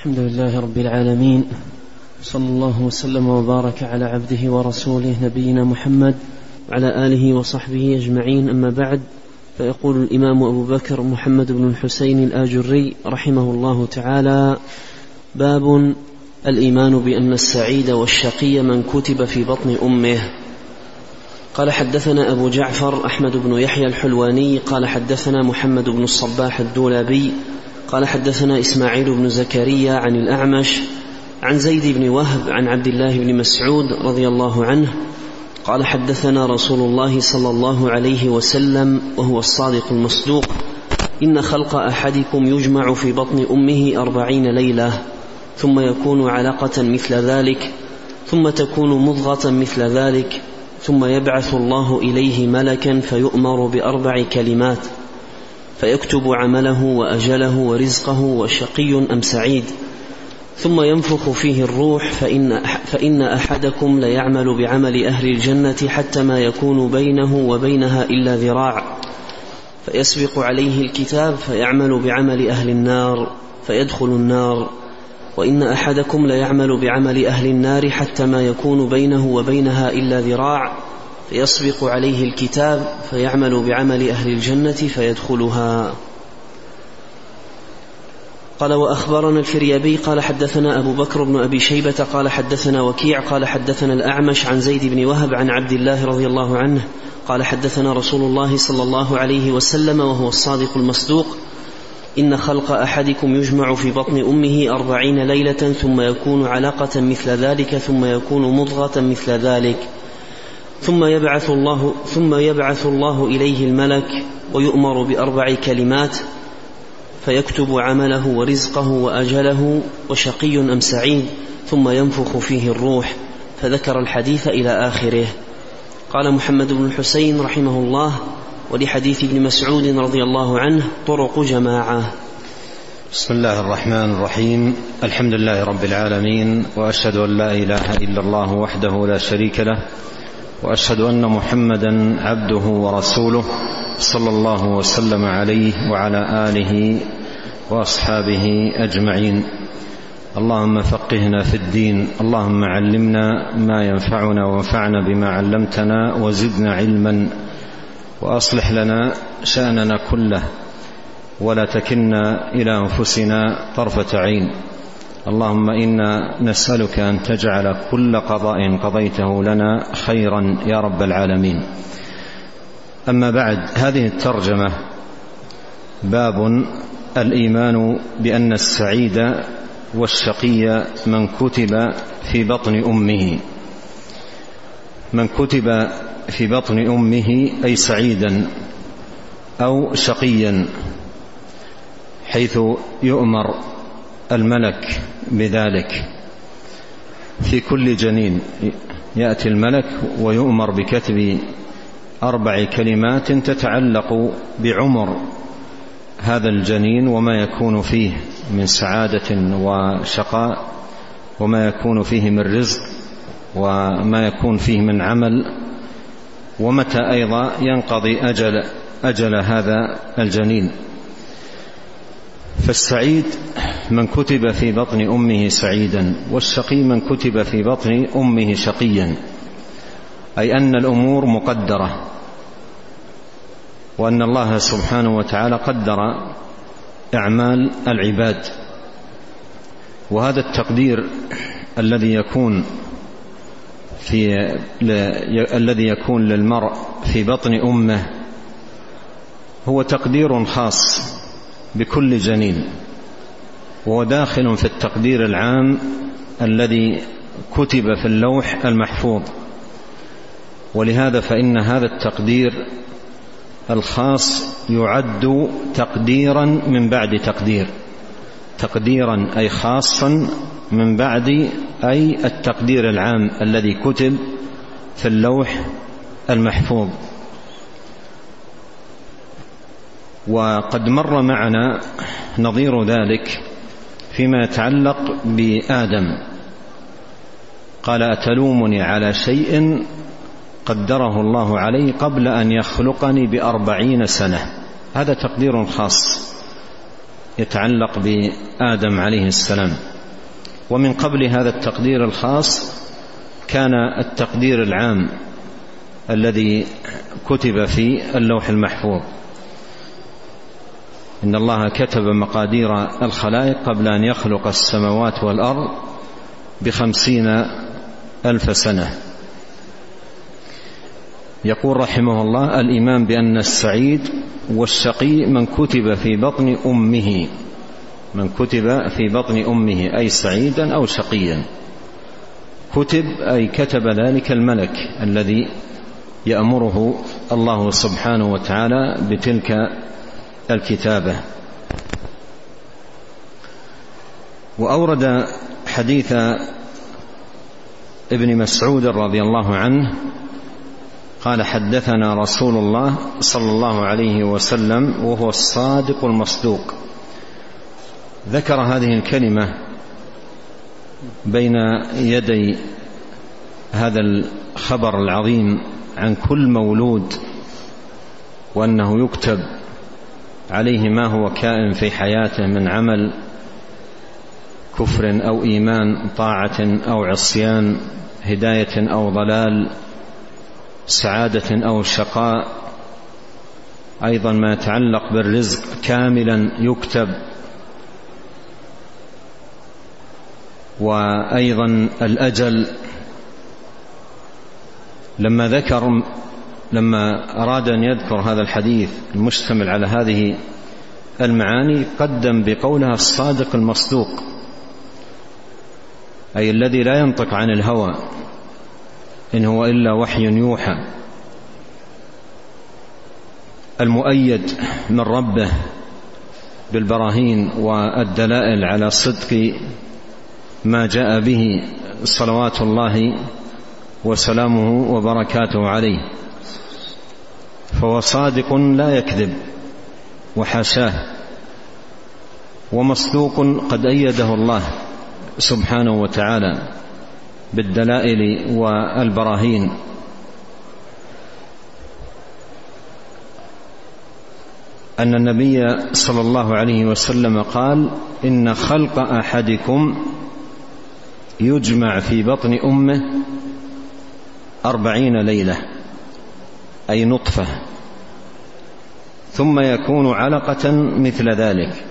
الحمد لله رب العالمين. صلى الله وسلم وبارك على عبده ورسوله نبينا محمد وعلى آله وصحبه أجمعين. أما بعد فيقول الإمام أبو بكر محمد بن الحسين الآجري رحمه الله تعالى باب الإيمان بأن السعيد والشقي من كتب في بطن أمه. قال حدثنا أبو جعفر أحمد بن يحيى الحلواني قال حدثنا محمد بن الصباح الدولابي قال حدثنا إسماعيل بن زكريا عن الأعمش عن زيد بن وهب عن عبد الله بن مسعود رضي الله عنه قال حدثنا رسول الله صلى الله عليه وسلم وهو الصادق المصدوق إن خلق أحدكم يجمع في بطن أمه أربعين ليلة ثم يكون علقة مثل ذلك ثم تكون مضغة مثل ذلك ثم يبعث الله إليه ملكا فيؤمر بأربع كلمات فيكتب عمله وأجله ورزقه وشقي أم سعيد. ثم ينفخ فيه الروح فإن, فإن أحدكم ليعمل بعمل أهل الجنة حتى ما يكون بينه وبينها إلا ذراع. فيسبق عليه الكتاب فيعمل بعمل أهل النار فيدخل النار. وإن أحدكم ليعمل بعمل أهل النار حتى ما يكون بينه وبينها إلا ذراع. فيسبق عليه الكتاب فيعمل بعمل أهل الجنة فيدخلها. قال وأخبرنا الفريابي قال حدثنا أبو بكر بن أبي شيبة قال حدثنا وكيع قال حدثنا الأعمش عن زيد بن وهب عن عبد الله رضي الله عنه قال حدثنا رسول الله صلى الله عليه وسلم وهو الصادق المصدوق. إن خلق أحدكم يجمع في بطن أمه أربعين ليلة ثم يكون علقة مثل ذلك ثم يكون مضغة مثل ذلك. ثم يبعث الله ثم يبعث الله إليه الملك ويؤمر بأربع كلمات فيكتب عمله ورزقه وأجله وشقي أم سعيد ثم ينفخ فيه الروح فذكر الحديث إلى آخره. قال محمد بن الحسين رحمه الله ولحديث ابن مسعود رضي الله عنه طرق جماعة. بسم الله الرحمن الرحيم. الحمد لله رب العالمين وأشهد أن لا إله إلا الله وحده لا شريك له وأشهد أن محمدا عبده ورسوله صلى الله وسلم عليه وعلى آله وأصحابه أجمعين. اللهم فقهنا في الدين اللهم علمنا ما ينفعنا وانفعنا بما علمتنا وزدنا علما وأصلح لنا شأننا كله ولا تكلنا إلى أنفسنا طرفة عين. اللهم إنا نسألك أن تجعل كل قضاء قضيته لنا خيرا يا رب العالمين. أما بعد هذه الترجمة باب الإيمان بأن السعيد والشقي من كتب في بطن أمه. من كتب في بطن أمه أي سعيدا أو شقيا حيث يؤمر الملك بذلك. في كل جنين يأتي الملك ويؤمر بكتب أربع كلمات تتعلق بعمر هذا الجنين وما يكون فيه من سعادة وشقاء وما يكون فيه من رزق وما يكون فيه من عمل ومتى أيضا ينقضي أجل أجل هذا الجنين. فالسعيد من كتب في بطن أمه سعيدا والشقي من كتب في بطن أمه شقيا أي أن الأمور مقدرة وأن الله سبحانه وتعالى قدر أعمال العباد. وهذا التقدير الذي يكون في الذي يكون للمرء في بطن أمه هو تقدير خاص. بكل جنين وهو داخل في التقدير العام الذي كتب في اللوح المحفوظ. ولهذا فإن هذا التقدير الخاص يعد تقديرا من بعد تقدير. تقديرا أي خاصا من بعد أي التقدير العام الذي كتب في اللوح المحفوظ. وقد مر معنا نظير ذلك فيما يتعلق بآدم. قال أتلومني على شيء قدره الله علي قبل أن يخلقني بأربعين سنة. هذا تقدير خاص يتعلق بآدم عليه السلام. ومن قبل هذا التقدير الخاص كان التقدير العام الذي كتب في اللوح المحفوظ. إن الله كتب مقادير الخلائق قبل أن يخلق السماوات والأرض بخمسين ألف سنة. يقول رحمه الله الإيمان بأن السعيد والشقي من كتب في بطن أمه من كتب في بطن أمه أي سعيدا أو شقيا. كتب أي كتب ذلك الملك الذي يأمره الله سبحانه وتعالى بتلك الكتابة. وأورد حديث ابن مسعود رضي الله عنه قال حدثنا رسول الله صلى الله عليه وسلم وهو الصادق المصدوق. ذكر هذه الكلمة بين يدي هذا الخبر العظيم عن كل مولود وأنه يكتب عليه ما هو كائن في حياته من عمل كفر أو إيمان طاعة أو عصيان هداية أو ضلال سعادة أو شقاء. أيضا ما يتعلق بالرزق كاملا يكتب. وأيضا الأجل لما ذكر لما أراد أن يذكر هذا الحديث المشتمل على هذه المعاني قدم بقولها الصادق المصدوق أي الذي لا ينطق عن الهوى إن هو إلا وحي يوحى. المؤيد من ربه بالبراهين والدلائل على صدق ما جاء به صلوات الله وسلامه وبركاته عليه. فهو صادق لا يكذب وحاشاه ومصدوق قد أيده الله سبحانه وتعالى بالدلائل والبراهين. أن النبي صلى الله عليه وسلم قال إن خلق أحدكم يجمع في بطن أمه أربعين ليلة. أي نطفة. ثم يكون علقة مثل ذلك.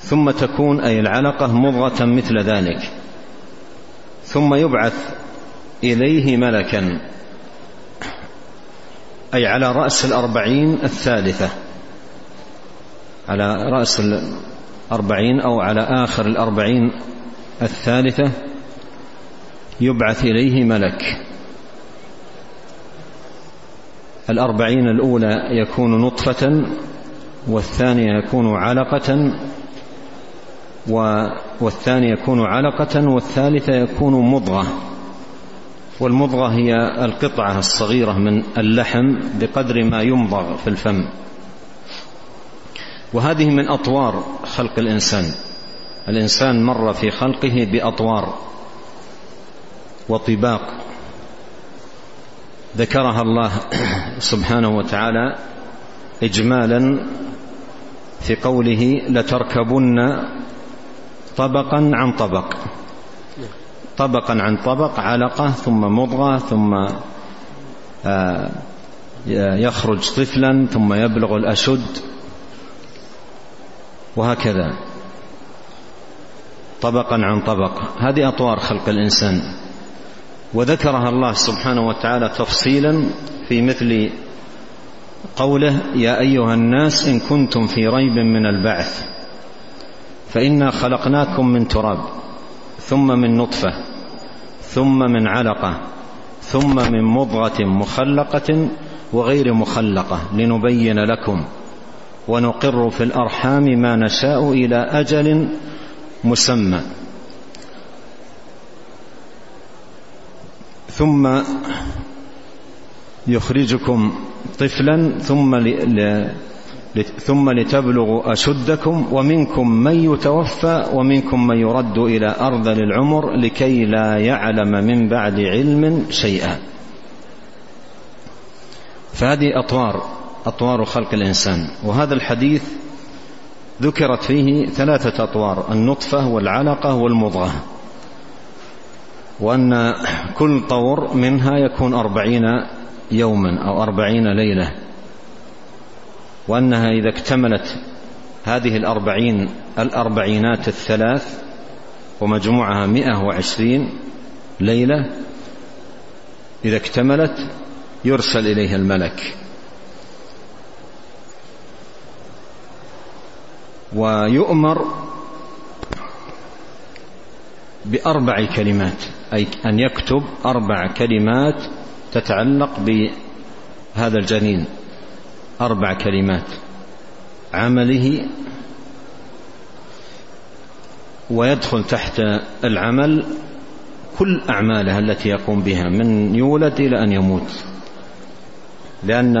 ثم تكون أي العلقة مضغة مثل ذلك. ثم يبعث إليه ملكا. أي على رأس الأربعين الثالثة. على رأس الأربعين أو على آخر الأربعين الثالثة يبعث إليه ملك. الأربعين الأولى يكون نطفة والثانية يكون علقة والثاني يكون علقة والثالثة يكون مضغة. والمضغة هي القطعة الصغيرة من اللحم بقدر ما يمضغ في الفم. وهذه من أطوار خلق الإنسان. الإنسان مر في خلقه بأطوار وطباق. ذكرها الله سبحانه وتعالى إجمالا في قوله لتركبن طبقا عن طبق. طبقا عن طبق علقة ثم مضغة ثم آه، يخرج طفلا ثم يبلغ الأشد. وهكذا. طبقا عن طبق. هذه أطوار خلق الإنسان. وذكرها الله سبحانه وتعالى تفصيلا في مثل قوله يا أيها الناس إن كنتم في ريب من البعث فإنا خلقناكم من تراب ثم من نطفة ثم من علقة ثم من مضغة مخلقة وغير مخلقة لنبين لكم ونقر في الأرحام ما نشاء إلى أجل مسمى. ثم يخرجكم طفلا ثم ثم لتبلغوا أشدكم ومنكم من يتوفى ومنكم من يرد إلى أرذل العمر لكي لا يعلم من بعد علم شيئا. فهذه أطوار أطوار خلق الإنسان. وهذا الحديث ذكرت فيه ثلاثة أطوار النطفة والعلقة والمضغة. وأن كل طور منها يكون أربعين يوما أو أربعين ليلة. وأنها إذا اكتملت هذه الأربعين الأربعينات الثلاث ومجموعها مئة وعشرين ليلة إذا اكتملت يرسل إليها الملك. ويؤمر بأربع كلمات. أي أن يكتب أربع كلمات تتعلق بهذا الجنين. أربع كلمات. عمله ويدخل تحت العمل كل أعماله التي يقوم بها من يولد إلى أن يموت. لأن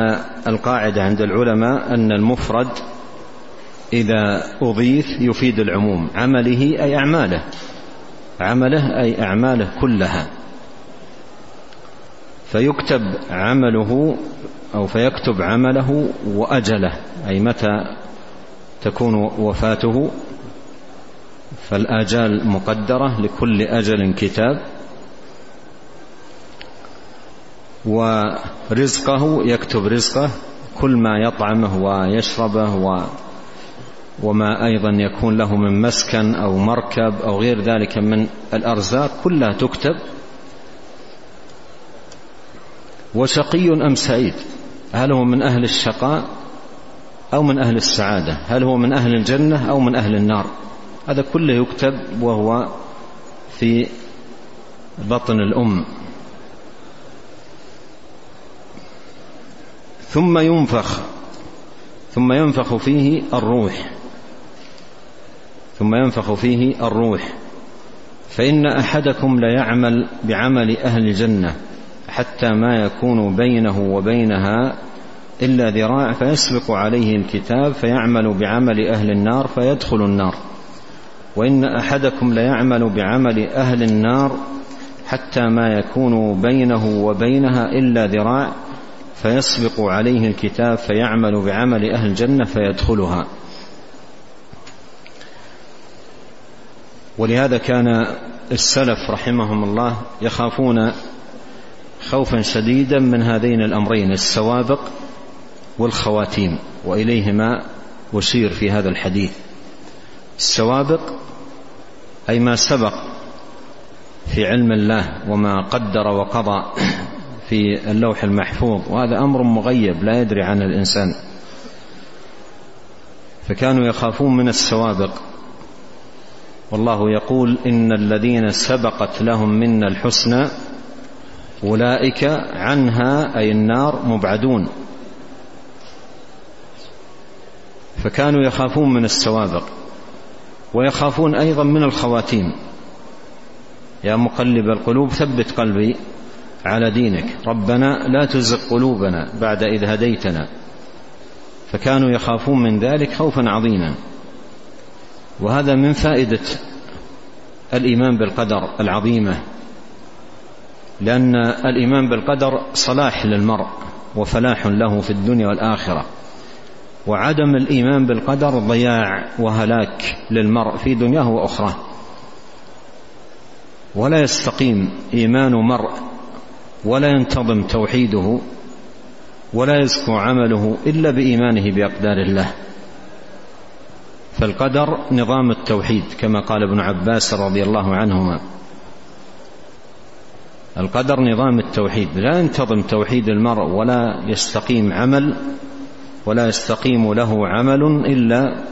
القاعدة عند العلماء أن المفرد إذا أضيف يفيد العموم. عمله أي أعماله. عمله أي أعماله كلها. فيكتب عمله أو فيكتب عمله وأجله أي متى تكون وفاته. فالآجال مقدرة لكل أجل كتاب. ورزقه يكتب رزقه كل ما يطعمه ويشربه وما أيضا يكون له من مسكن أو مركب أو غير ذلك من الأرزاق كلها تكتب. وشقي أم سعيد؟ هل هو من أهل الشقاء أو من أهل السعادة؟ هل هو من أهل الجنة أو من أهل النار؟ هذا كله يكتب وهو في بطن الأم. ثم ينفخ ثم ينفخ فيه الروح. ثم ينفخ فيه الروح. فإن أحدكم ليعمل بعمل أهل الجنة حتى ما يكون بينه وبينها إلا ذراع فيسبق عليه الكتاب فيعمل بعمل أهل النار فيدخل النار. وإن أحدكم ليعمل بعمل أهل النار حتى ما يكون بينه وبينها إلا ذراع فيسبق عليه الكتاب فيعمل بعمل أهل الجنة فيدخلها. ولهذا كان السلف رحمهم الله يخافون خوفا شديدا من هذين الأمرين السوابق والخواتيم وإليهما أشير في هذا الحديث. السوابق أي ما سبق في علم الله وما قدر وقضى في اللوح المحفوظ وهذا أمر مغيب لا يدري عنه الإنسان. فكانوا يخافون من السوابق. والله يقول إن الذين سبقت لهم منا الحسنى أولئك عنها أي النار مبعدون. فكانوا يخافون من السوابق ويخافون أيضا من الخواتيم. يا مقلب القلوب ثبت قلبي على دينك. ربنا لا تزغ قلوبنا بعد إذ هديتنا. فكانوا يخافون من ذلك خوفا عظيما. وهذا من فائدة الإيمان بالقدر العظيمة لأن الإيمان بالقدر صلاح للمرء وفلاح له في الدنيا والآخرة وعدم الإيمان بالقدر ضياع وهلاك للمرء في دنياه واخراه ولا يستقيم إيمان مرء ولا ينتظم توحيده ولا يزكو عمله إلا بإيمانه بأقدار الله. فالقدر نظام التوحيد كما قال ابن عباس رضي الله عنهما. القدر نظام التوحيد. لا ينتظم توحيد المرء ولا يستقيم عمل ولا يستقيم له عمل إلا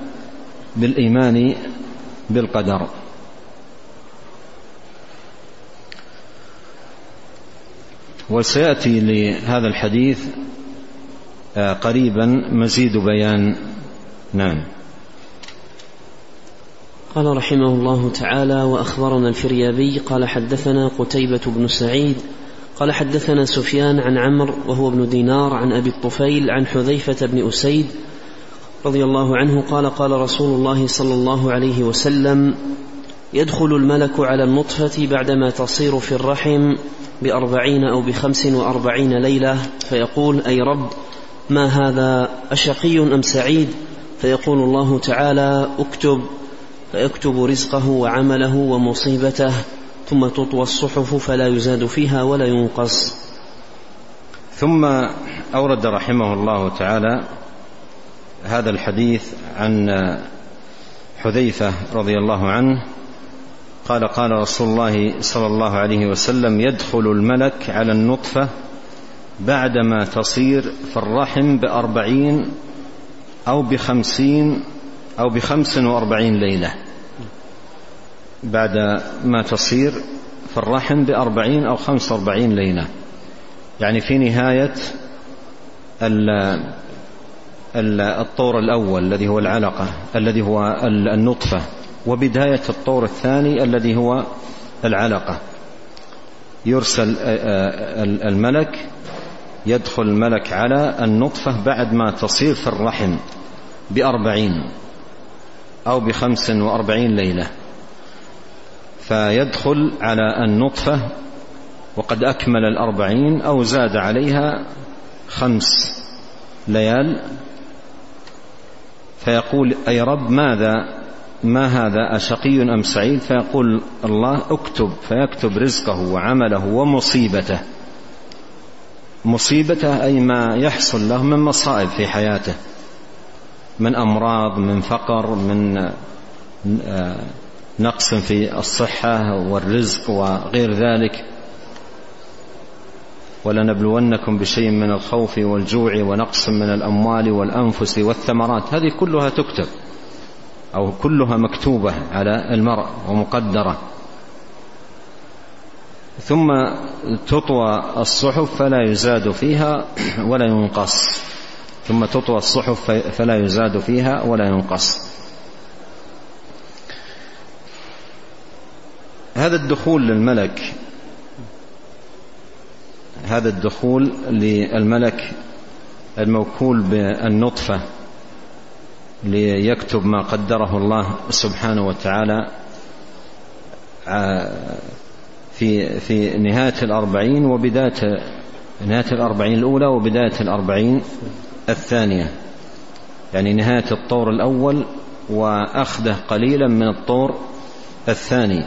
بالإيمان بالقدر. وسيأتي لهذا الحديث آه، قريبا مزيد بيان. نعم. قال رحمه الله تعالى وأخبرنا الفريابي قال حدثنا قتيبة بن سعيد قال حدثنا سفيان عن عمرو وهو ابن دينار عن أبي الطفيل عن حذيفة بن أسيد رضي الله عنه قال قال رسول الله صلى الله عليه وسلم يدخل الملك على النطفة بعدما تصير في الرحم بأربعين أو بخمس وأربعين ليلة فيقول أي رب ما هذا أشقي أم سعيد؟ فيقول الله تعالى اكتب. فيكتب رزقه وعمله ومصيبته ثم تطوى الصحف فلا يزاد فيها ولا ينقص. ثم أورد رحمه الله تعالى هذا الحديث عن حذيفة رضي الله عنه قال قال رسول الله صلى الله عليه وسلم يدخل الملك على النطفة بعدما تصير في الرحم بأربعين أو بخمسين أو بخمس وأربعين ليلة بعد ما تصير في الرحم بأربعين أو خمس وأربعين ليلة يعني في نهاية الطور الأول الذي هو العلقة الذي هو النطفة وبداية الطور الثاني الذي هو العلقة. يرسل الملك يدخل الملك على النطفة بعد ما تصير في الرحم بأربعين أو بخمس وأربعين ليلة. فيدخل على النطفة وقد أكمل الأربعين أو زاد عليها خمس ليال. فيقول أي رب ماذا ما هذا أشقي أم سعيد؟ فيقول الله اكتب فيكتب رزقه وعمله ومصيبته. مصيبته أي ما يحصل له من مصائب في حياته من أمراض من فقر من آه، نقص في الصحة والرزق وغير ذلك. ولنبلونكم بشيء من الخوف والجوع ونقص من الأموال والأنفس والثمرات. هذه كلها تكتب أو كلها مكتوبة على المرء ومقدرة. ثم تطوى الصحف فلا يزاد فيها ولا ينقص. ثم تطوى الصحف فلا يزاد فيها ولا ينقص. هذا الدخول للملك. هذا الدخول للملك الموكول بالنطفة ليكتب ما قدره الله سبحانه وتعالى في في نهاية الأربعين وبداية نهاية الأربعين الأولى وبداية الأربعين الثانية. يعني نهاية الطور الأول وأخذه قليلا من الطور الثاني.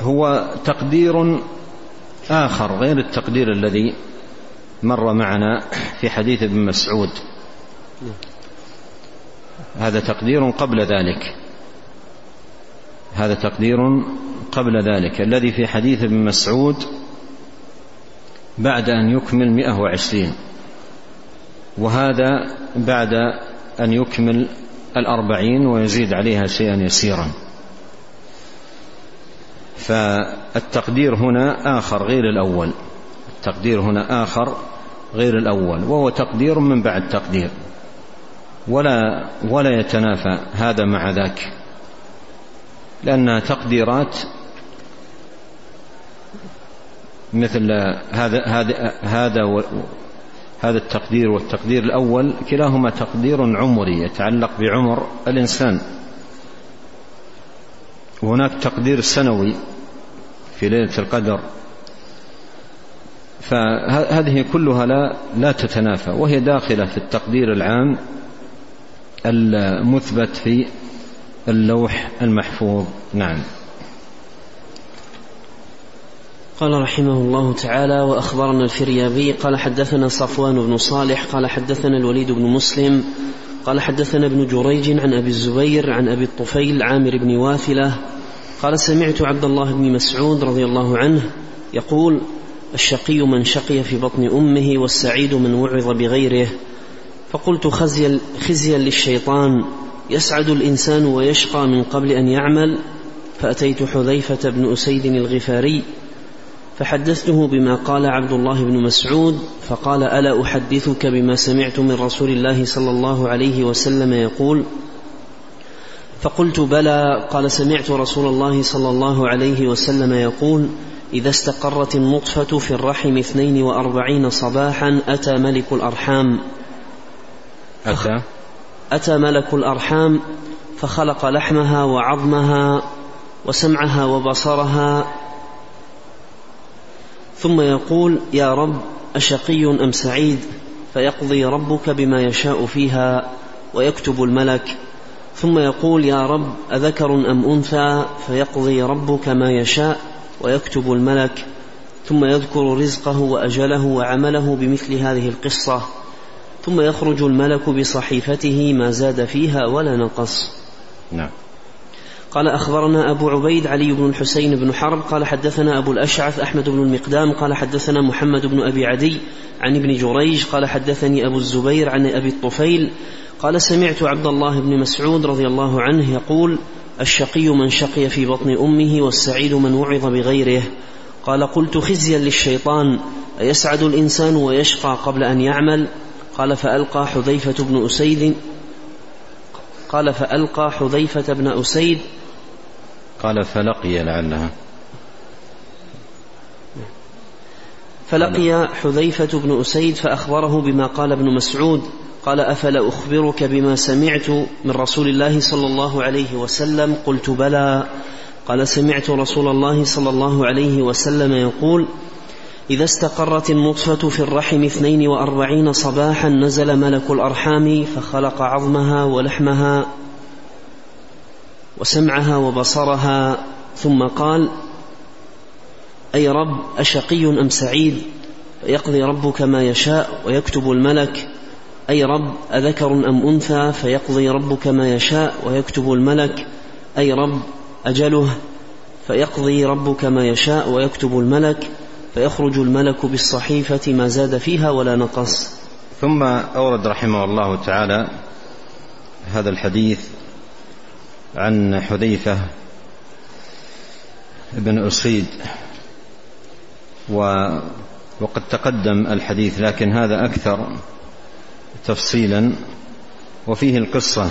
هو تقدير آخر غير التقدير الذي مر معنا في حديث ابن مسعود. هذا تقدير قبل ذلك. هذا تقدير قبل ذلك. الذي في حديث ابن مسعود بعد أن يكمل مئة وعشرين. وهذا بعد أن يكمل الأربعين ويزيد عليها شيئا يسيرا. فالتقدير هنا آخر غير الأول. التقدير هنا آخر غير الأول وهو تقدير من بعد تقدير. ولا ولا يتنافى هذا مع ذاك. لأنها تقديرات مثل هذا هذا هذا هذا التقدير والتقدير الأول كلاهما تقدير عمري يتعلق بعمر الإنسان. وهناك تقدير سنوي في ليلة القدر. فهذه كلها لا لا تتنافى وهي داخلة في التقدير العام المثبت في اللوح المحفوظ. نعم. قال رحمه الله تعالى وأخبرنا الفريابي قال حدثنا صفوان بن صالح قال حدثنا الوليد بن مسلم قال حدثنا ابن جريج عن أبي الزبير عن أبي الطفيل عامر بن واثلة قال سمعت عبد الله بن مسعود رضي الله عنه يقول الشقي من شقي في بطن أمه والسعيد من وعظ بغيره فقلت خزيا, خزيا للشيطان يسعد الإنسان ويشقى من قبل أن يعمل فأتيت حذيفة بن أسيد الغفاري فحدثته بما قال عبد الله بن مسعود فقال ألا أحدثك بما سمعت من رسول الله صلى الله عليه وسلم يقول فقلت بلى قال سمعت رسول الله صلى الله عليه وسلم يقول إذا استقرت النطفة في الرحم اثنين وأربعين صباحا أتى ملك الأرحام أتى؟ أتى ملك الأرحام فخلق لحمها وعظمها وسمعها وبصرها ثم يقول يا رب أشقي أم سعيد فيقضي ربك بما يشاء فيها ويكتب الملك. ثم يقول يا رب أذكر أم أنثى فيقضي ربك ما يشاء ويكتب الملك. ثم يذكر رزقه وأجله وعمله بمثل هذه القصة. ثم يخرج الملك بصحيفته ما زاد فيها ولا نقص. نعم. قال أخبرنا أبو عبيد علي بن الحسين بن حرب قال حدثنا أبو الأشعث أحمد بن المقدام قال حدثنا محمد بن أبي عدي عن ابن جريج قال حدثني أبو الزبير عن أبي الطفيل قال سمعت عبد الله بن مسعود رضي الله عنه يقول الشقي من شقي في بطن أمه والسعيد من وعظ بغيره قال قلت خزيا للشيطان أيسعد الإنسان ويشقى قبل أن يعمل قال فألقى حذيفة بن أسيد قال فألقى حذيفة بن أسيد قال فلقي لعلها. فلقي حذيفة بن أسيد فأخبره بما قال ابن مسعود قال أفلا أخبرك بما سمعت من رسول الله صلى الله عليه وسلم؟ قلت بلى. قال سمعت رسول الله صلى الله عليه وسلم يقول إذا استقرت النطفة في الرحم اثنين وأربعين صباحا نزل ملك الأرحام فخلق عظمها ولحمها وسمعها وبصرها ثم قال أي رب أشقي أم سعيد؟ فيقضي ربك ما يشاء ويكتب الملك. أي رب أذكر أم أنثى؟ فيقضي ربك ما يشاء ويكتب الملك. أي رب أجله؟ فيقضي ربك ما يشاء ويكتب الملك. فيخرج الملك بالصحيفة ما زاد فيها ولا نقص. ثم أورد رحمه الله تعالى هذا الحديث عن حذيفة بن أسيد. و وقد تقدم الحديث لكن هذا أكثر تفصيلا. وفيه القصة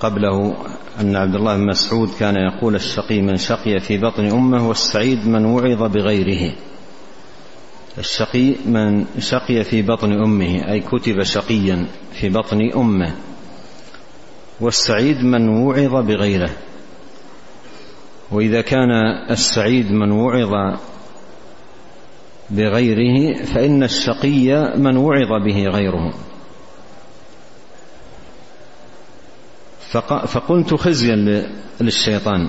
قبله أن عبد الله بن مسعود كان يقول الشقي من شقي في بطن أمه والسعيد من وعظ بغيره. الشقي من شقي في بطن أمه أي كتب شقيا في بطن أمه. والسعيد من وعظ بغيره. وإذا كان السعيد من وعظ بغيره فإن الشقي من وعظ به غيره. فقلت خزيا للشيطان.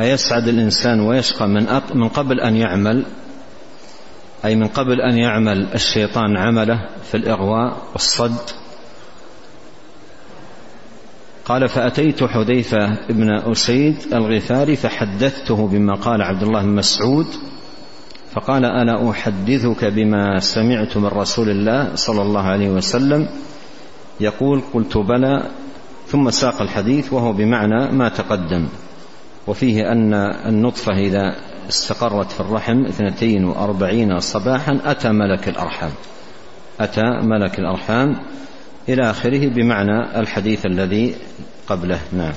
أيسعد الإنسان ويشقى من من قبل أن يعمل؟ أي من قبل أن يعمل الشيطان عمله في الإغواء والصد؟ قال فأتيت حذيفة بن أسيد الغفاري فحدثته بما قال عبد الله بن مسعود فقال أنا أحدثك بما سمعت من رسول الله صلى الله عليه وسلم؟ يقول قلت بلى. ثم ساق الحديث وهو بمعنى ما تقدم وفيه أن النطفة إذا استقرت في الرحم اثنتين وأربعين صباحا أتى ملك الأرحام. أتى ملك الأرحام إلى آخره بمعنى الحديث الذي قبله. نعم.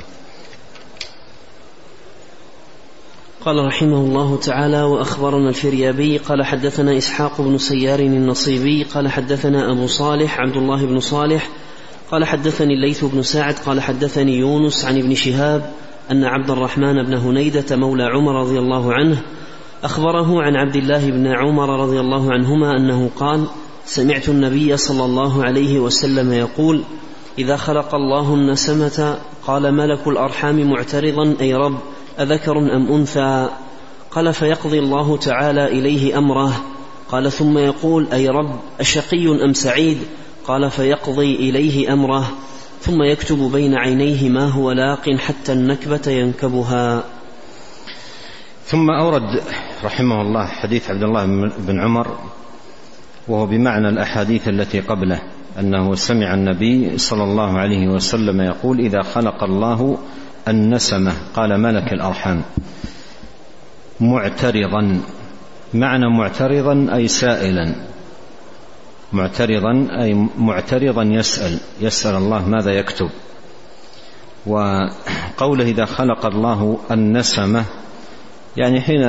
قال رحمه الله تعالى وأخبرنا الفريابي قال حدثنا إسحاق بن سيار النصيبي قال حدثنا أبو صالح عبد الله بن صالح. قال حدثني الليث بن سعد قال حدثني يونس عن ابن شهاب أن عبد الرحمن بن هنيدة مولى عمر رضي الله عنه أخبره عن عبد الله بن عمر رضي الله عنهما أنه قال سمعت النبي صلى الله عليه وسلم يقول إذا خلق الله النسمة قال ملك الأرحام معترضا أي رب أذكر أم أنثى؟ قال فيقضي الله تعالى إليه أمره. قال ثم يقول أي رب أشقي أم سعيد؟ قال فيقضي إليه أمره. ثم يكتب بين عينيه ما هو لاق حتى النكبة ينكبها. ثم أورد رحمه الله حديث عبد الله بن عمر وهو بمعنى الأحاديث التي قبله أنه سمع النبي صلى الله عليه وسلم يقول إذا خلق الله النسمه قال ملك الأرحام. معترضا. معنى معترضا أي سائلا. معترضا أي معترضا يسأل. يسأل الله ماذا يكتب. وقوله إذا خلق الله النسمه يعني حين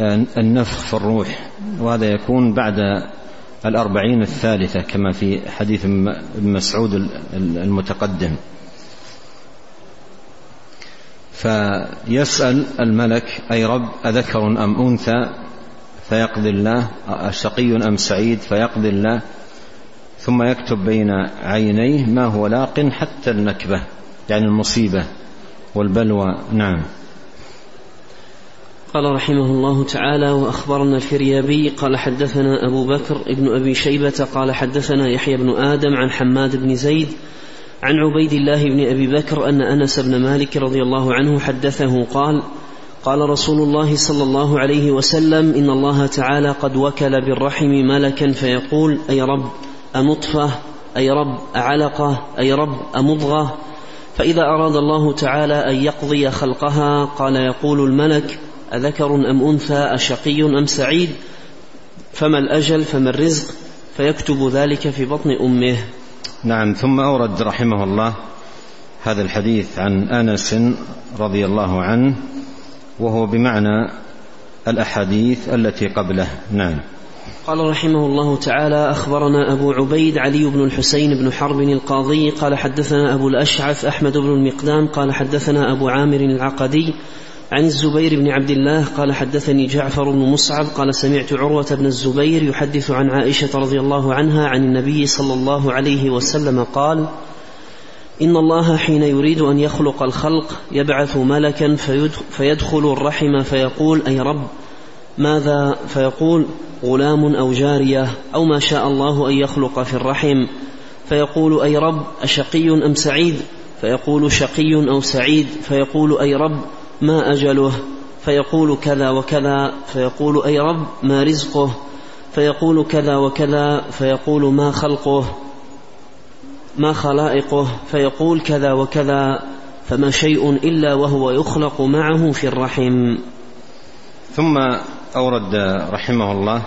النفخ في الروح وهذا يكون بعد الأربعين الثالثة كما في حديث مسعود المتقدم. فيسأل الملك أي رب أذكر أم أنثى؟ فيقضي الله أشقي أم سعيد؟ فيقضي الله. ثم يكتب بين عينيه ما هو لاق حتى النكبة يعني المصيبة والبلوى. نعم. قال رحمه الله تعالى وأخبرنا الفريابي قال حدثنا أبو بكر ابن أبي شيبة قال حدثنا يحيى بن آدم عن حماد بن زيد عن عبيد الله بن أبي بكر أن أنس بن مالك رضي الله عنه حدثه قال قال رسول الله صلى الله عليه وسلم إن الله تعالى قد وكل بالرحم ملكا فيقول أي رب انطفه أي رب أعلقه أي رب أمضغه؟ فإذا أراد الله تعالى أن يقضي خلقها قال يقول الملك أذكر أم أنثى أشقي أم سعيد؟ فما الأجل؟ فما الرزق؟ فيكتب ذلك في بطن أمه. نعم ثم أورد رحمه الله هذا الحديث عن أنس رضي الله عنه وهو بمعنى الأحاديث التي قبله. نعم. قال رحمه الله تعالى أخبرنا أبو عبيد علي بن الحسين بن حرب القاضي قال حدثنا أبو الأشعث أحمد بن المقدام قال حدثنا أبو عامر العقدي عن الزبير بن عبد الله قال حدثني جعفر بن مصعب قال سمعت عروة بن الزبير يحدث عن عائشة رضي الله عنها عن النبي صلى الله عليه وسلم قال إن الله حين يريد أن يخلق الخلق يبعث ملكا فيدخل الرحم فيقول أي رب ماذا؟ فيقول غلام أو جارية أو ما شاء الله أن يخلق في الرحم. فيقول أي رب أشقي أم سعيد؟ فيقول شقي أو سعيد. فيقول أي رب ما أجله؟ فيقول كذا وكذا فيقول أي رب ما رزقه؟ فيقول كذا وكذا فيقول ما خلقه؟ ما خلائقه؟ فيقول كذا وكذا فما شيء إلا وهو يخلق معه في الرحم. ثم أورد رحمه الله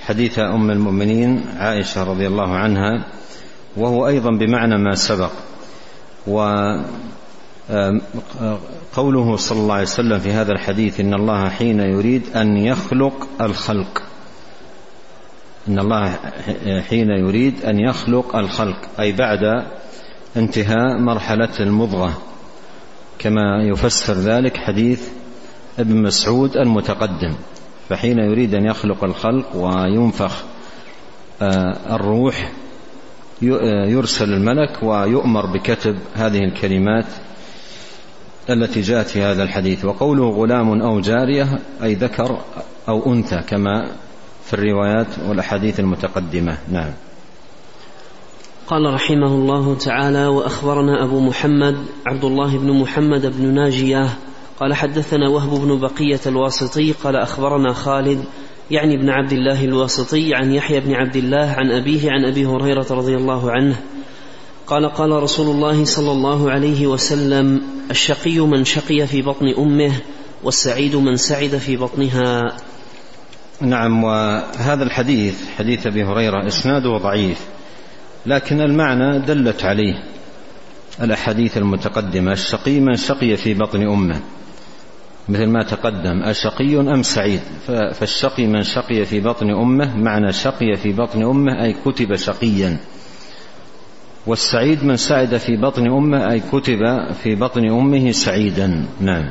حديث أم المؤمنين عائشة رضي الله عنها وهو أيضا بمعنى ما سبق و قوله صلى الله عليه وسلم في هذا الحديث إن الله حين يريد أن يخلق الخلق. إن الله حين يريد أن يخلق الخلق. أي بعد انتهاء مرحلة المضغة. كما يفسر ذلك حديث ابن مسعود المتقدم. فحين يريد أن يخلق الخلق وينفخ آه، الروح يرسل الملك ويؤمر بكتب هذه الكلمات التي جاءت في هذا الحديث. وقوله غلام أو جارية أي ذكر أو أنثى كما في الروايات والأحاديث المتقدمة. نعم. قال رحمه الله تعالى وأخبرنا أبو محمد عبد الله بن محمد بن ناجية قال حدثنا وهب بن بقية الواسطي قال أخبرنا خالد يعني ابن عبد الله الواسطي عن يحيى بن عبد الله عن أبيه عن أبي هريرة رضي الله عنه قال قال رسول الله صلى الله عليه وسلم الشقي من شقي في بطن أمه والسعيد من سعد في بطنها. نعم وهذا الحديث حديث أبي هريرة إسناده ضعيف لكن المعنى دلت عليه الأحاديث المتقدمة الشقي من شقي في بطن أمه. مثل ما تقدم أشقي أم سعيد؟ فالشقي من شقي في بطن أمه معنى شقي في بطن أمه أي كتب شقيا. والسعيد من سعد في بطن أمه أي كتب في بطن أمه سعيدا. نعم.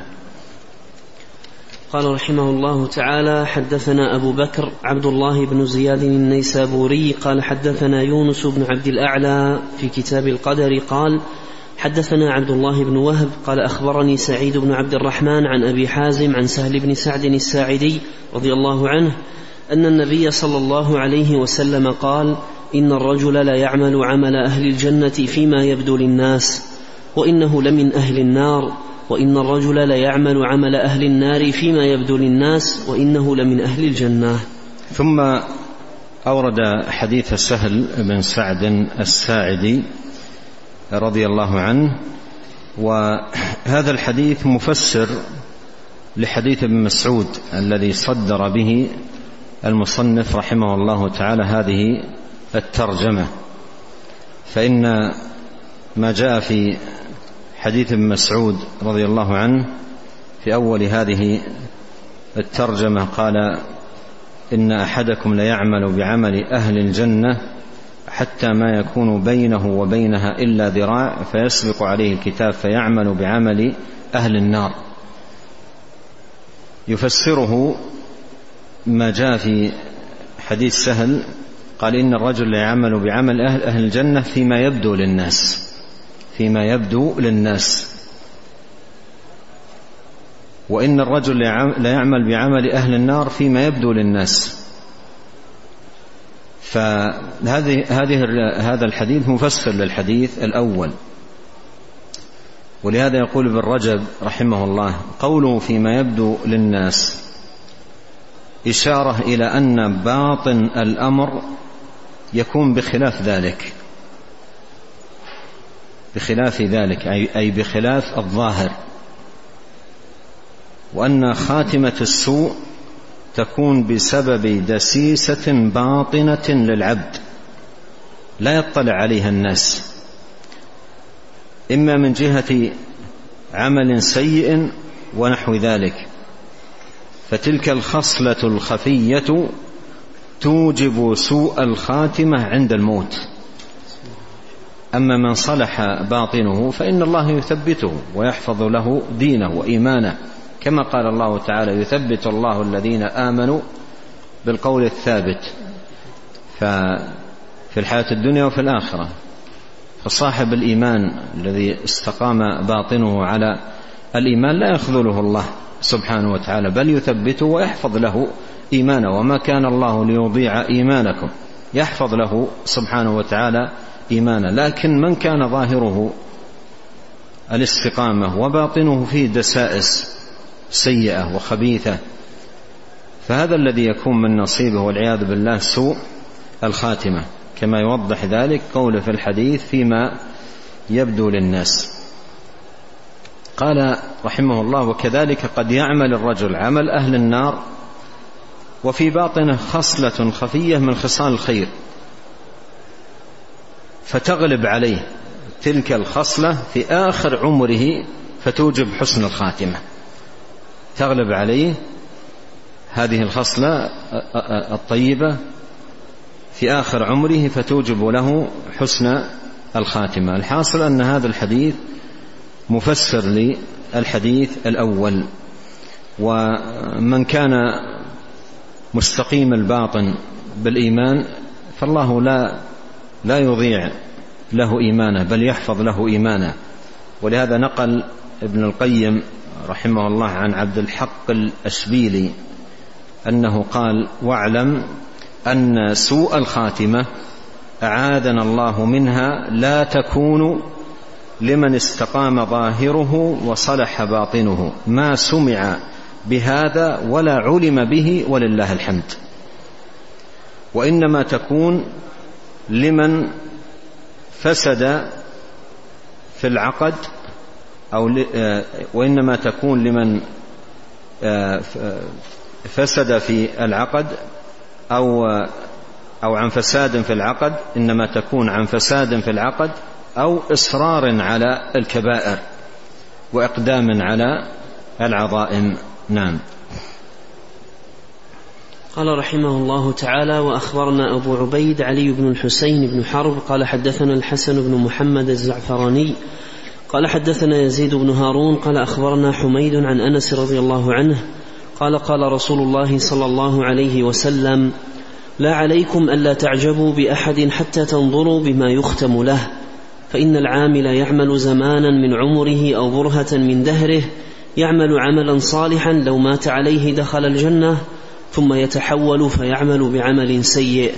قال رحمه الله تعالى حدثنا أبو بكر عبد الله بن زياد النيسابوري قال حدثنا يونس بن عبد الأعلى في كتاب القدر قال حدثنا عبد الله بن وهب قال أخبرني سعيد بن عبد الرحمن عن أبي حازم عن سهل بن سعد الساعدي رضي الله عنه أن النبي صلى الله عليه وسلم قال إن الرجل لا يعمل عمل أهل الجنة فيما يبدو للناس وإنه لمن أهل النار وإن الرجل لا يعمل عمل أهل النار فيما يبدو للناس وإنه لمن أهل الجنة. ثم أورد حديث سهل بن سعد الساعدي رضي الله عنه وهذا الحديث مفسر لحديث ابن مسعود الذي صدر به المصنف رحمه الله تعالى هذه الترجمة. فإن ما جاء في حديث ابن مسعود رضي الله عنه في أول هذه الترجمة قال إن أحدكم ليعمل بعمل أهل الجنة حتى ما يكون بينه وبينها إلا ذراع فيسبق عليه الكتاب فيعمل بعمل أهل النار. يفسره ما جاء في حديث سهل قال إن الرجل يعمل بعمل أهل أهل الجنة فيما يبدو للناس. فيما يبدو للناس. وإن الرجل لا يعمل بعمل أهل النار فيما يبدو للناس. فهذه هذه هذا الحديث مفسر للحديث الأول. ولهذا يقول ابن رجب رحمه الله قوله فيما يبدو للناس إشارة إلى أن باطن الأمر يكون بخلاف ذلك. بخلاف ذلك أي بخلاف الظاهر. وأن خاتمة السوء تكون بسبب دسيسة باطنة للعبد. لا يطلع عليها الناس. إما من جهة عمل سيء ونحو ذلك. فتلك الخصلة الخفية توجب سوء الخاتمة عند الموت. أما من صلح باطنه فإن الله يثبته ويحفظ له دينه وإيمانه كما قال الله تعالى يثبت الله الذين آمنوا بالقول الثابت ففي الحياة الدنيا وفي الآخرة. فصاحب الإيمان الذي استقام باطنه على الإيمان لا يخذله الله. سبحانه وتعالى بل يثبته ويحفظ له إيمانه. وما كان الله ليضيع إيمانكم يحفظ له سبحانه وتعالى إيمانه. لكن من كان ظاهره؟ الاستقامة وباطنه فيه دسائس سيئة وخبيثة. فهذا الذي يكون من نصيبه والعياذ بالله سوء الخاتمة. كما يوضح ذلك قوله في الحديث فيما يبدو للناس. قال رحمه الله وكذلك قد يعمل الرجل عمل أهل النار وفي باطنه خصلة خفية من خصال الخير فتغلب عليه تلك الخصلة في آخر عمره فتوجب حسن الخاتمة. تغلب عليه هذه الخصلة الطيبة في آخر عمره فتوجب له حسن الخاتمة. الحاصل أن هذا الحديث مفسر للحديث الأول ومن كان مستقيم الباطن بالإيمان فالله لا لا يضيع له إيمانه بل يحفظ له إيمانه. ولهذا نقل ابن القيم رحمه الله عن عبد الحق الأشبيلي أنه قال واعلم أن سوء الخاتمة أعاذنا الله منها لا تكون لمن استقام ظاهره وصلح باطنه. ما سمع بهذا ولا علم به ولله الحمد. وإنما تكون لمن فسد في العقد أو آه، وإنما تكون لمن آه، فسد في العقد أو أو عن فساد في العقد. إنما تكون عن فساد في العقد أو إصرار على الكبائر وإقدام على العظائم نعم. قال رحمه الله تعالى وأخبرنا أبو عبيد علي بن الحسين بن حرب قال حدثنا الحسن بن محمد الزعفراني قال حدثنا يزيد بن هارون قال أخبرنا حميد عن أنس رضي الله عنه قال قال رسول الله صلى الله عليه وسلم لا عليكم ألا تعجبوا بأحد حتى تنظروا بما يختم له. فإن العامل يعمل زمانا من عمره أو برهة من دهره يعمل عملا صالحا لو مات عليه دخل الجنة ثم يتحول فيعمل بعمل سيء.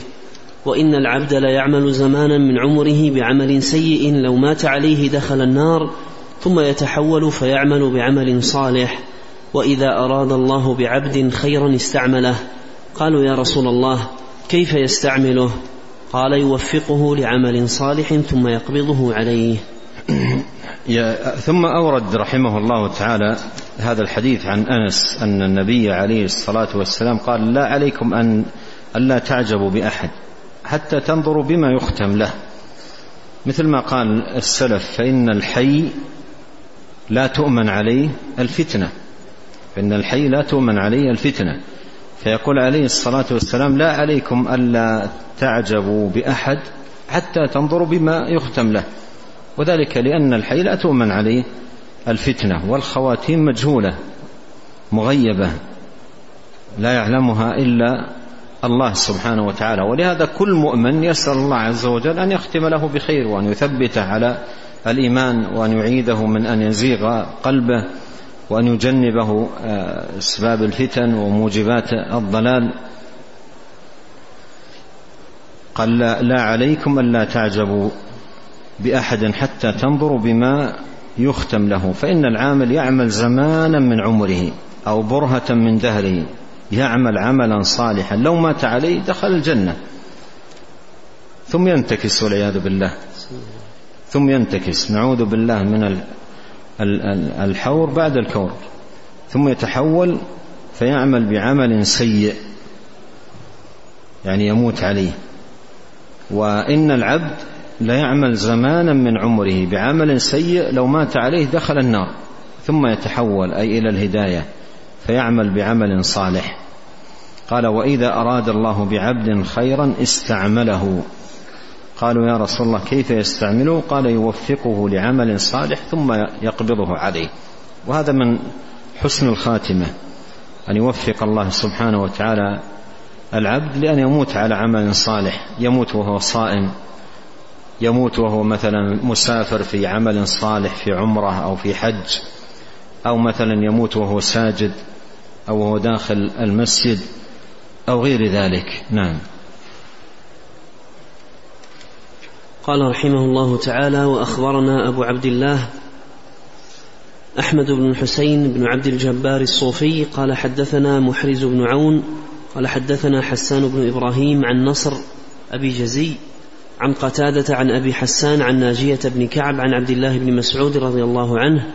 وإن العبد ليعمل زمانا من عمره بعمل سيء لو مات عليه دخل النار ثم يتحول فيعمل بعمل صالح. وإذا أراد الله بعبد خيرا استعمله. قالوا يا رسول الله كيف يستعمله؟ قال يوفقه لعمل صالح ثم يقبضه عليه. ثم أورد رحمه الله تعالى هذا الحديث عن أنس أن النبي عليه الصلاة والسلام قال لا عليكم أن ألا تعجبوا بأحد حتى تنظروا بما يختم له. مثل ما قال السلف فإن الحي لا تؤمن عليه الفتنة. فإن الحي لا تؤمن عليه الفتنة. فيقول عليه الصلاة والسلام لا عليكم ألا تعجبوا بأحد حتى تنظروا بما يختم له. وذلك لأن الحي لا تؤمن عليه. الفتنة والخواتيم مجهولة مغيبة لا يعلمها إلا الله سبحانه وتعالى. ولهذا كل مؤمن يسأل الله عز وجل أن يختم له بخير وأن يثبته على الإيمان وأن يعيده من أن يزيغ قلبه. وأن يجنبه آه، أسباب الفتن وموجبات الضلال. قال لا, عليكم ألا تعجبوا بأحد حتى تنظروا بما يختم له فإن العامل يعمل زمانا من عمره أو برهة من دهره يعمل عملا صالحا. لو مات عليه دخل الجنة. ثم ينتكس والعياذ بالله. ثم ينتكس. نعوذ بالله من الحور بعد الكور ثم يتحول فيعمل بعمل سيء. يعني يموت عليه. وإن العبد ليعمل زمانا من عمره بعمل سيء لو مات عليه دخل النار. ثم يتحول أي إلى الهداية. فيعمل بعمل صالح. قال وإذا أراد الله بعبد خيرا استعمله. قالوا يا رسول الله كيف يستعمله قال يوفقه لعمل صالح ثم يقبضه عليه. وهذا من حسن الخاتمة أن يوفق الله سبحانه وتعالى العبد لأن يموت على عمل صالح يموت وهو صائم يموت وهو مثلا مسافر في عمل صالح في عمرة أو في حج أو مثلا يموت وهو ساجد أو وهو داخل المسجد أو غير ذلك. نعم. قال رحمه الله تعالى وأخبرنا أبو عبد الله أحمد بن الحسين بن عبد الجبار الصوفي قال حدثنا محرز بن عون قال حدثنا حسان بن إبراهيم عن نصر أبي جزي عن قتادة عن أبي حسان عن ناجية بن كعب عن عبد الله بن مسعود رضي الله عنه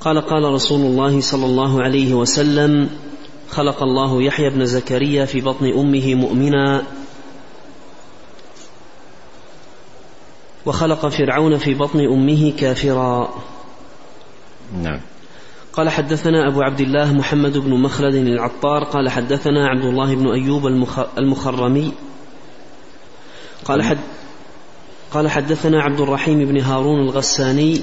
قال قال رسول الله صلى الله عليه وسلم خلق الله يحيى بن زكريا في بطن أمه مؤمنا وخلق فرعون في بطن أمه كافرا. نعم. قال حدثنا أبو عبد الله محمد بن مخلد العطار قال حدثنا عبد الله بن أيوب المخرمي. قال حد قال حدثنا عبد الرحيم بن هارون الغساني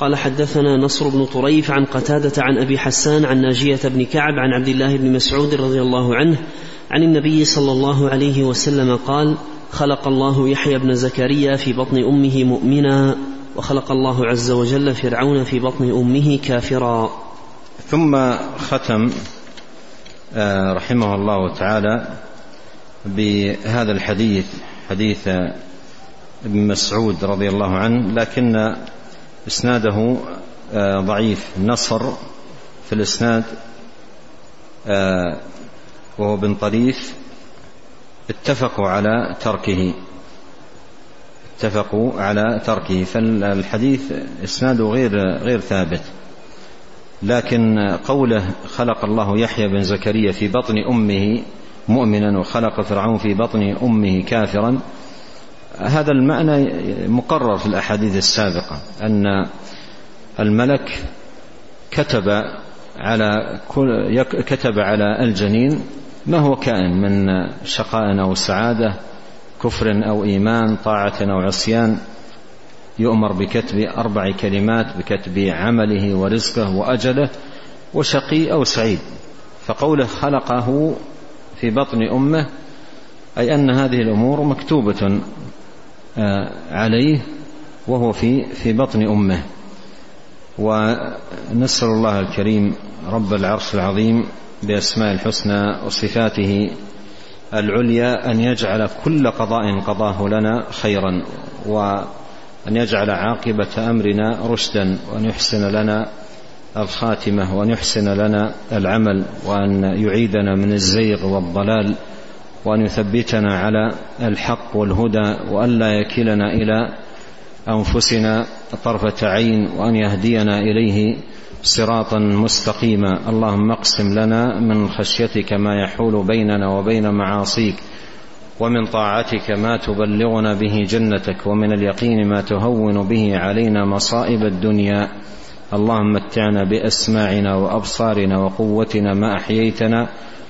قال حدثنا نصر بن طريف عن قتادة عن أبي حسان عن ناجية بن كعب عن عبد الله بن مسعود رضي الله عنه عن النبي صلى الله عليه وسلم قال خلق الله يحيى بن زكريا في بطن أمه مؤمنا وخلق الله عز وجل فرعون في بطن أمه كافرا. ثم ختم آه، رحمه الله تعالى بهذا الحديث حديث ابن مسعود رضي الله عنه لكن إسناده آه، ضعيف. نصر في الإسناد آه، وهو بن طريف. اتفقوا على تركه. اتفقوا على تركه. فالحديث إسناده غير غير ثابت. لكن قوله خلق الله يحيى بن زكريا في بطن أمه مؤمنا وخلق فرعون في بطن أمه كافرا هذا المعنى مقرر في الأحاديث السابقة أن الملك كتب على كل كتب على الجنين ما هو كائن من شقاء أو سعادة كفر أو إيمان طاعة أو عصيان يؤمر بكتب أربع كلمات بكتب عمله ورزقه وأجله وشقي أو سعيد. فقوله خلقه في بطن أمه أي أن هذه الأمور مكتوبة عليه وهو في في بطن أمه. ونسأل الله الكريم رب العرش العظيم بأسماء الحسنى وصفاته العليا أن يجعل كل قضاء قضاه لنا خيرا وأن يجعل عاقبة أمرنا رشدا وأن يحسن لنا الخاتمة وأن يحسن لنا العمل وأن يعيدنا من الزيغ والضلال. وأن يثبتنا على الحق والهدى وأن لا يكلنا إلى أنفسنا طرفة عين وأن يهدينا إليه صراطا مستقيما. اللهم اقسم لنا من خشيتك ما يحول بيننا وبين معاصيك ومن طاعتك ما تبلغنا به جنتك ومن اليقين ما تهون به علينا مصائب الدنيا. اللهم متعنا بأسماعنا وأبصارنا وقوتنا ما أحييتنا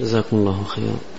جزاكم الله خيرا.